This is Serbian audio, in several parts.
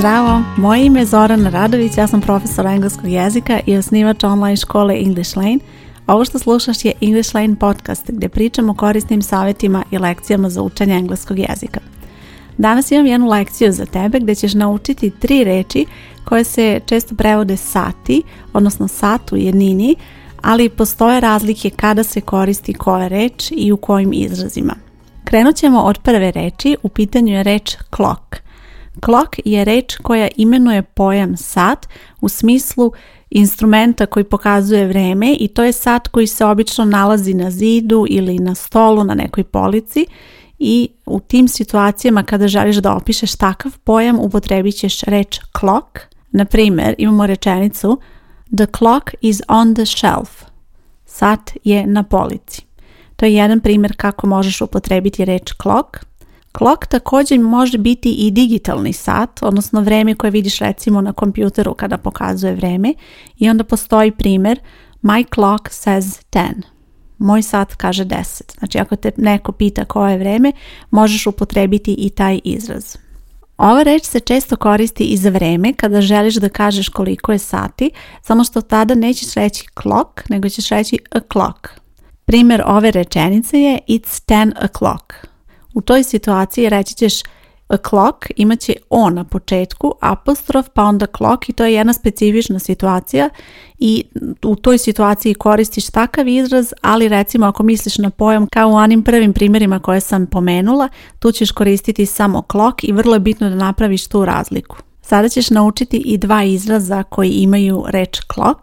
Zdravo, moje ime je Zoran Radović, ja sam profesor engleskog jezika i osnivač online škole English Lane. Ovo što slušaš je English Lane podcast gdje pričam o korisnim savjetima i lekcijama za učenje engleskog jezika. Danas imam jednu lekciju za tebe gdje ćeš naučiti tri reči koje se često prevode sati, odnosno sat u jednini, ali postoje razlike kada se koristi koja reč i u kojim izrazima. Krenut ćemo od prve reči, u pitanju je reč clock – Clock je reč koja imenuje pojam sat u smislu instrumenta koji pokazuje vreme i to je sat koji se obično nalazi na zidu ili na stolu na nekoj polici i u tim situacijama kada želiš da opišeš takav pojam upotrebit ćeš reč clock. Na primjer, imamo rečenicu The clock is on the shelf. Sat je na polici. To je jedan primjer kako možeš upotrebiti reč clock. Klok također može biti i digitalni sat, odnosno vrijeme koje vidiš recimo na kompjuteru kada pokazuje vrijeme i onda postoji primjer My clock says 10. Moj sat kaže 10. Znači ako te neko pita koje je vrijeme, možeš upotrebiti i taj izraz. Ova reč se često koristi i za vreme kada želiš da kažeš koliko je sati, samo što tada nećeš reći clock, nego ćeš reći a clock. Primjer ove rečenice je it's 10 o'clock. U toj situaciji reći ćeš a clock, će on na početku, apostrof, pa onda clock i to je jedna specifična situacija i u toj situaciji koristiš takav izraz, ali recimo ako misliš na pojam kao u onim prvim primjerima koje sam pomenula, tu ćeš koristiti samo clock i vrlo je bitno da napraviš tu razliku. Sada ćeš naučiti i dva izraza koji imaju reč clock.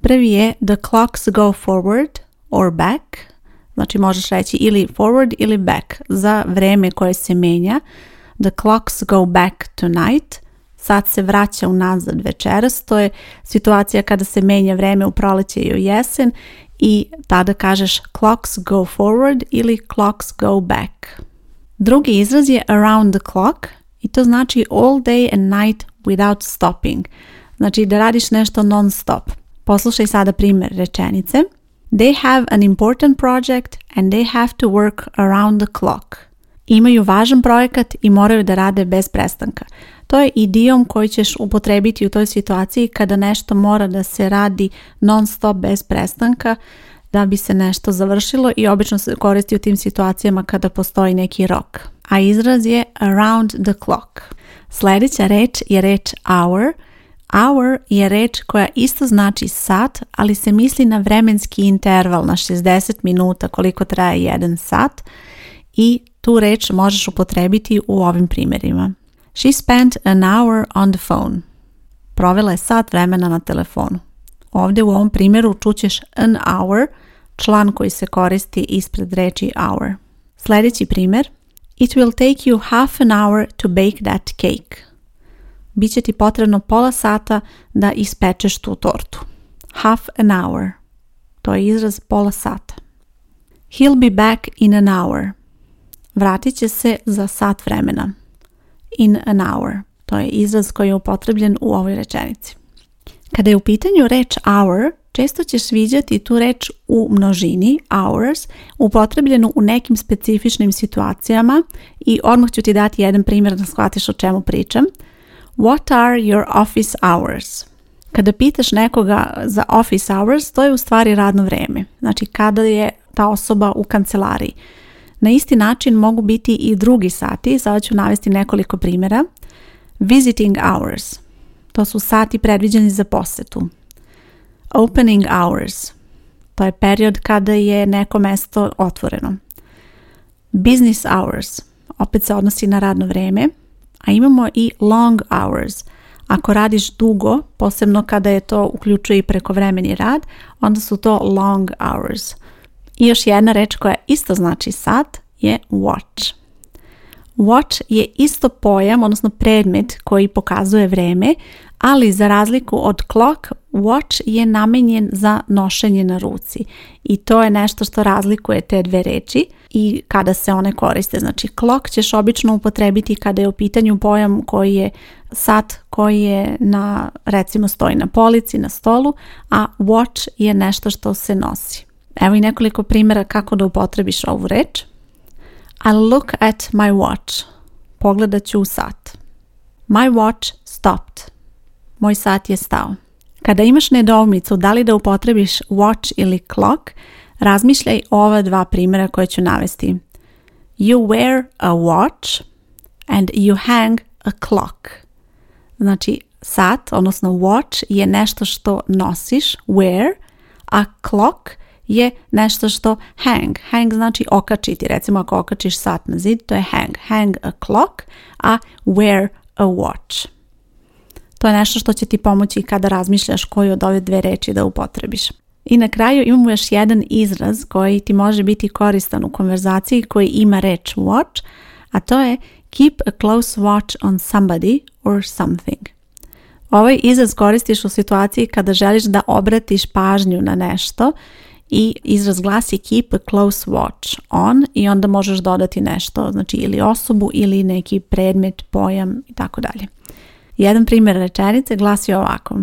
Prvi je the clocks go forward or back, Znači možeš reći ili forward ili back za vrijeme koje se menja. The clocks go back tonight. Sad se vraća unazad večeras. To je situacija kada se menja vrijeme u proleće i u jesen i tada kažeš clocks go forward ili clocks go back. Drugi izraz je around the clock i to znači all day and night without stopping. Znači da radiš nešto non stop. Poslušaj sada primjer rečenice. They have an important project and they have to work around the clock. Imaju važan projekat i moraju da rade bez prestanka. To je idiom koji ćeš upotrebiti u toj situaciji kada nešto mora da se radi non stop bez prestanka da bi se nešto završilo i obično se koristi u tim situacijama kada postoji neki rok. A izraz je around the clock. Sljedeća reč je reč hour – Hour je reč koja isto znači sat, ali se misli na vremenski interval na 60 minuta koliko traje jedan sat i tu reč možeš upotrebiti u ovim primjerima. She spent an hour on the phone. Provela je sat vremena na telefonu. Ovdje u ovom primjeru čućeš an hour, član koji se koristi ispred reči hour. Sljedeći primjer. It will take you half an hour to bake that cake. Biće ti potrebno pola sata da ispečeš tu tortu. Half an hour. To je izraz pola sata. He'll be back in an hour. Vratit će se za sat vremena. In an hour. To je izraz koji je upotrebljen u ovoj rečenici. Kada je u pitanju reč hour, često ćeš vidjeti tu reč u množini, hours, upotrebljenu u nekim specifičnim situacijama i odmah ću ti dati jedan primjer da shvatiš o čemu pričam – What are your office hours? Kada pitaš nekoga za office hours, to je u stvari radno vrijeme. Znači kada je ta osoba u kancelariji. Na isti način mogu biti i drugi sati. Sada ću navesti nekoliko primjera. Visiting hours. To su sati predviđeni za posetu. Opening hours. To je period kada je neko mesto otvoreno. Business hours. Opet se odnosi na radno vrijeme. A imamo i long hours. Ako radiš dugo, posebno kada je to uključuje i prekovremeni rad, onda su to long hours. I još jedna reč koja isto znači sat je watch. Watch je isto pojam, odnosno predmet koji pokazuje vrijeme, ali za razliku od clock, watch je namenjen za nošenje na ruci i to je nešto što razlikuje te dve reči i kada se one koriste. Znači clock ćeš obično upotrebiti kada je u pitanju pojam koji je sat koji je na recimo stoji na polici, na stolu, a watch je nešto što se nosi. Evo i nekoliko primjera kako da upotrebiš ovu reč. I'll look at my watch. Pogledat ću u sat. My watch stopped. Moj sat je stao. Kada imaš nedoumicu da li da upotrebiš watch ili clock, razmišljaj o ova dva primjera koje ću navesti. You wear a watch and you hang a clock. Znači, sat, odnosno watch, je nešto što nosiš, wear, a clock je nešto što hang. Hang znači okačiti. Recimo ako okačiš sat na zid, to je hang. Hang a clock, a wear a watch. To je nešto što će ti pomoći kada razmišljaš koju od ove dve reči da upotrebiš. I na kraju imamo još jedan izraz koji ti može biti koristan u konverzaciji koji ima reč watch, a to je keep a close watch on somebody or something. Ovaj izraz koristiš u situaciji kada želiš da obratiš pažnju na nešto i izraz glasi keep a close watch on i onda možeš dodati nešto, znači ili osobu ili neki predmet, pojam i tako dalje. Jedan primjer rečenice glasi ovako.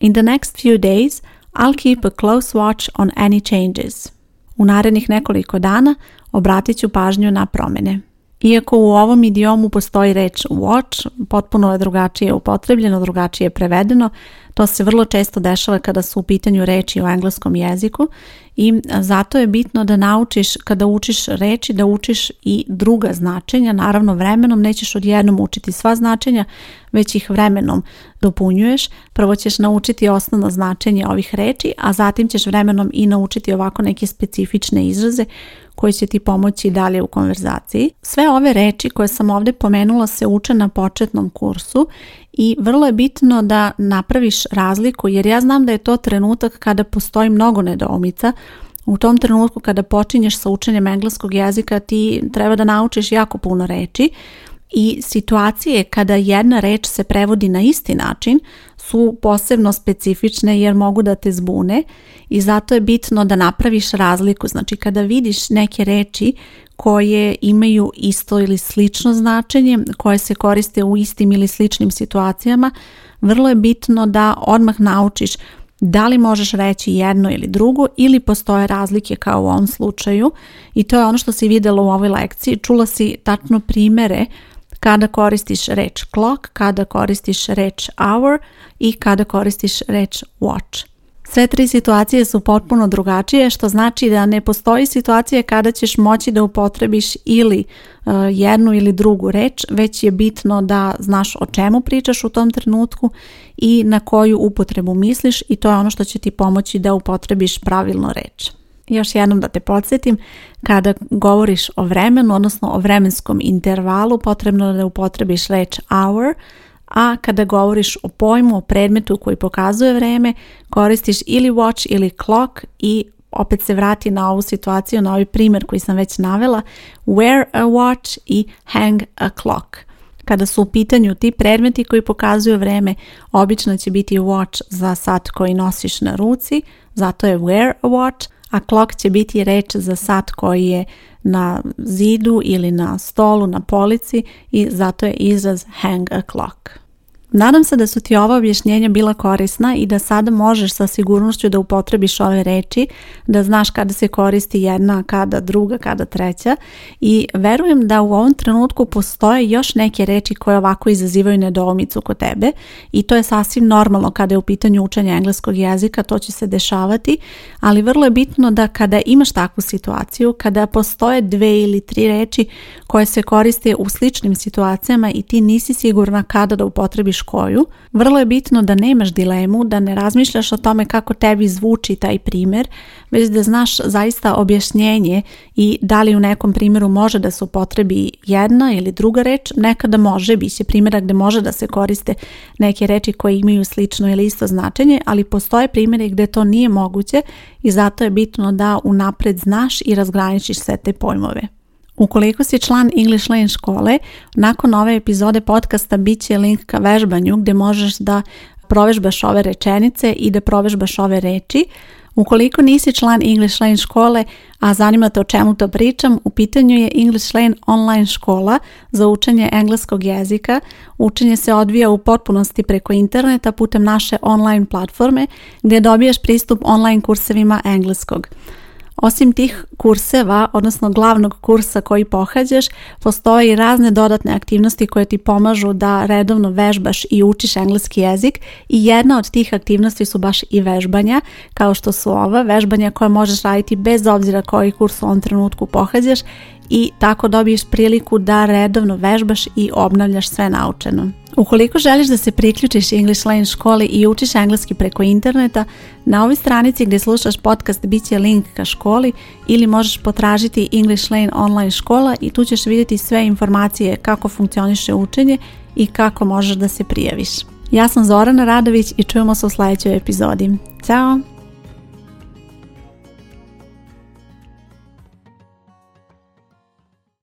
In the next few days I'll keep a close watch on any changes. U narednih nekoliko dana obratit ću pažnju na promjene. Iako u ovom idiomu postoji reč watch, potpuno je drugačije upotrebljeno, drugačije prevedeno, to se vrlo često dešava kada su u pitanju reči u engleskom jeziku i zato je bitno da naučiš kada učiš reči da učiš i druga značenja. Naravno vremenom nećeš odjednom učiti sva značenja, već ih vremenom dopunjuješ. Prvo ćeš naučiti osnovno značenje ovih reči, a zatim ćeš vremenom i naučiti ovako neke specifične izraze koji će ti pomoći dalje u konverzaciji. Sve ove reči koje sam ovdje pomenula se uče na početnom kursu i vrlo je bitno da napraviš razliku jer ja znam da je to trenutak kada postoji mnogo nedoumica. U tom trenutku kada počinješ sa učenjem engleskog jezika ti treba da naučiš jako puno reći i situacije kada jedna reč se prevodi na isti način su posebno specifične jer mogu da te zbune i zato je bitno da napraviš razliku. Znači kada vidiš neke reči koje imaju isto ili slično značenje, koje se koriste u istim ili sličnim situacijama, vrlo je bitno da odmah naučiš da li možeš reći jedno ili drugo ili postoje razlike kao u ovom slučaju i to je ono što si vidjela u ovoj lekciji. Čula si tačno primere kada koristiš reč clock, kada koristiš reč hour i kada koristiš reč watch. Sve tri situacije su potpuno drugačije što znači da ne postoji situacija kada ćeš moći da upotrebiš ili e, jednu ili drugu reč, već je bitno da znaš o čemu pričaš u tom trenutku i na koju upotrebu misliš i to je ono što će ti pomoći da upotrebiš pravilno reč još jednom da te podsjetim, kada govoriš o vremenu, odnosno o vremenskom intervalu, potrebno je da upotrebiš reč hour, a kada govoriš o pojmu, o predmetu koji pokazuje vreme, koristiš ili watch ili clock i opet se vrati na ovu situaciju, na ovaj primjer koji sam već navela, wear a watch i hang a clock. Kada su u pitanju ti predmeti koji pokazuju vreme, obično će biti watch za sat koji nosiš na ruci, zato je wear a watch, a klok će biti reč za sat koji je na zidu ili na stolu, na polici i zato je izraz hang a clock. Nadam se da su ti ova objašnjenja bila korisna i da sada možeš sa sigurnošću da upotrebiš ove reči, da znaš kada se koristi jedna, kada druga, kada treća i verujem da u ovom trenutku postoje još neke reči koje ovako izazivaju nedoumicu kod tebe i to je sasvim normalno kada je u pitanju učenja engleskog jezika, to će se dešavati, ali vrlo je bitno da kada imaš takvu situaciju, kada postoje dve ili tri reči koje se koriste u sličnim situacijama i ti nisi sigurna kada da upotrebiš koju, vrlo je bitno da nemaš dilemu, da ne razmišljaš o tome kako tebi zvuči taj primjer, već da znaš zaista objašnjenje i da li u nekom primjeru može da se upotrebi jedna ili druga reč, nekada može, bit će primjera gdje može da se koriste neke reči koje imaju slično ili isto značenje, ali postoje primjeri gdje to nije moguće i zato je bitno da unapred znaš i razgraničiš sve te pojmove. Ukoliko si član English Lane škole, nakon ove epizode podcasta bit će link ka vežbanju gdje možeš da provežbaš ove rečenice i da provežbaš ove reči. Ukoliko nisi član English Lane škole, a zanima te o čemu to pričam, u pitanju je English Lane online škola za učenje engleskog jezika. Učenje se odvija u potpunosti preko interneta putem naše online platforme gdje dobijaš pristup online kursevima engleskog. Osim tih kurseva, odnosno glavnog kursa koji pohađaš, postoje i razne dodatne aktivnosti koje ti pomažu da redovno vežbaš i učiš engleski jezik i jedna od tih aktivnosti su baš i vežbanja, kao što su ova vežbanja koja možeš raditi bez obzira koji kurs u ovom trenutku pohađaš i tako dobiješ priliku da redovno vežbaš i obnavljaš sve naučeno. Ukoliko želiš da se priključiš English Lane školi i učiš engleski preko interneta, na ovoj stranici gdje slušaš podcast bit će link ka školi ili možeš potražiti English Lane online škola i tu ćeš vidjeti sve informacije kako funkcioniše učenje i kako možeš da se prijaviš. Ja sam Zorana Radović i čujemo se u sljedećoj epizodi. Ćao!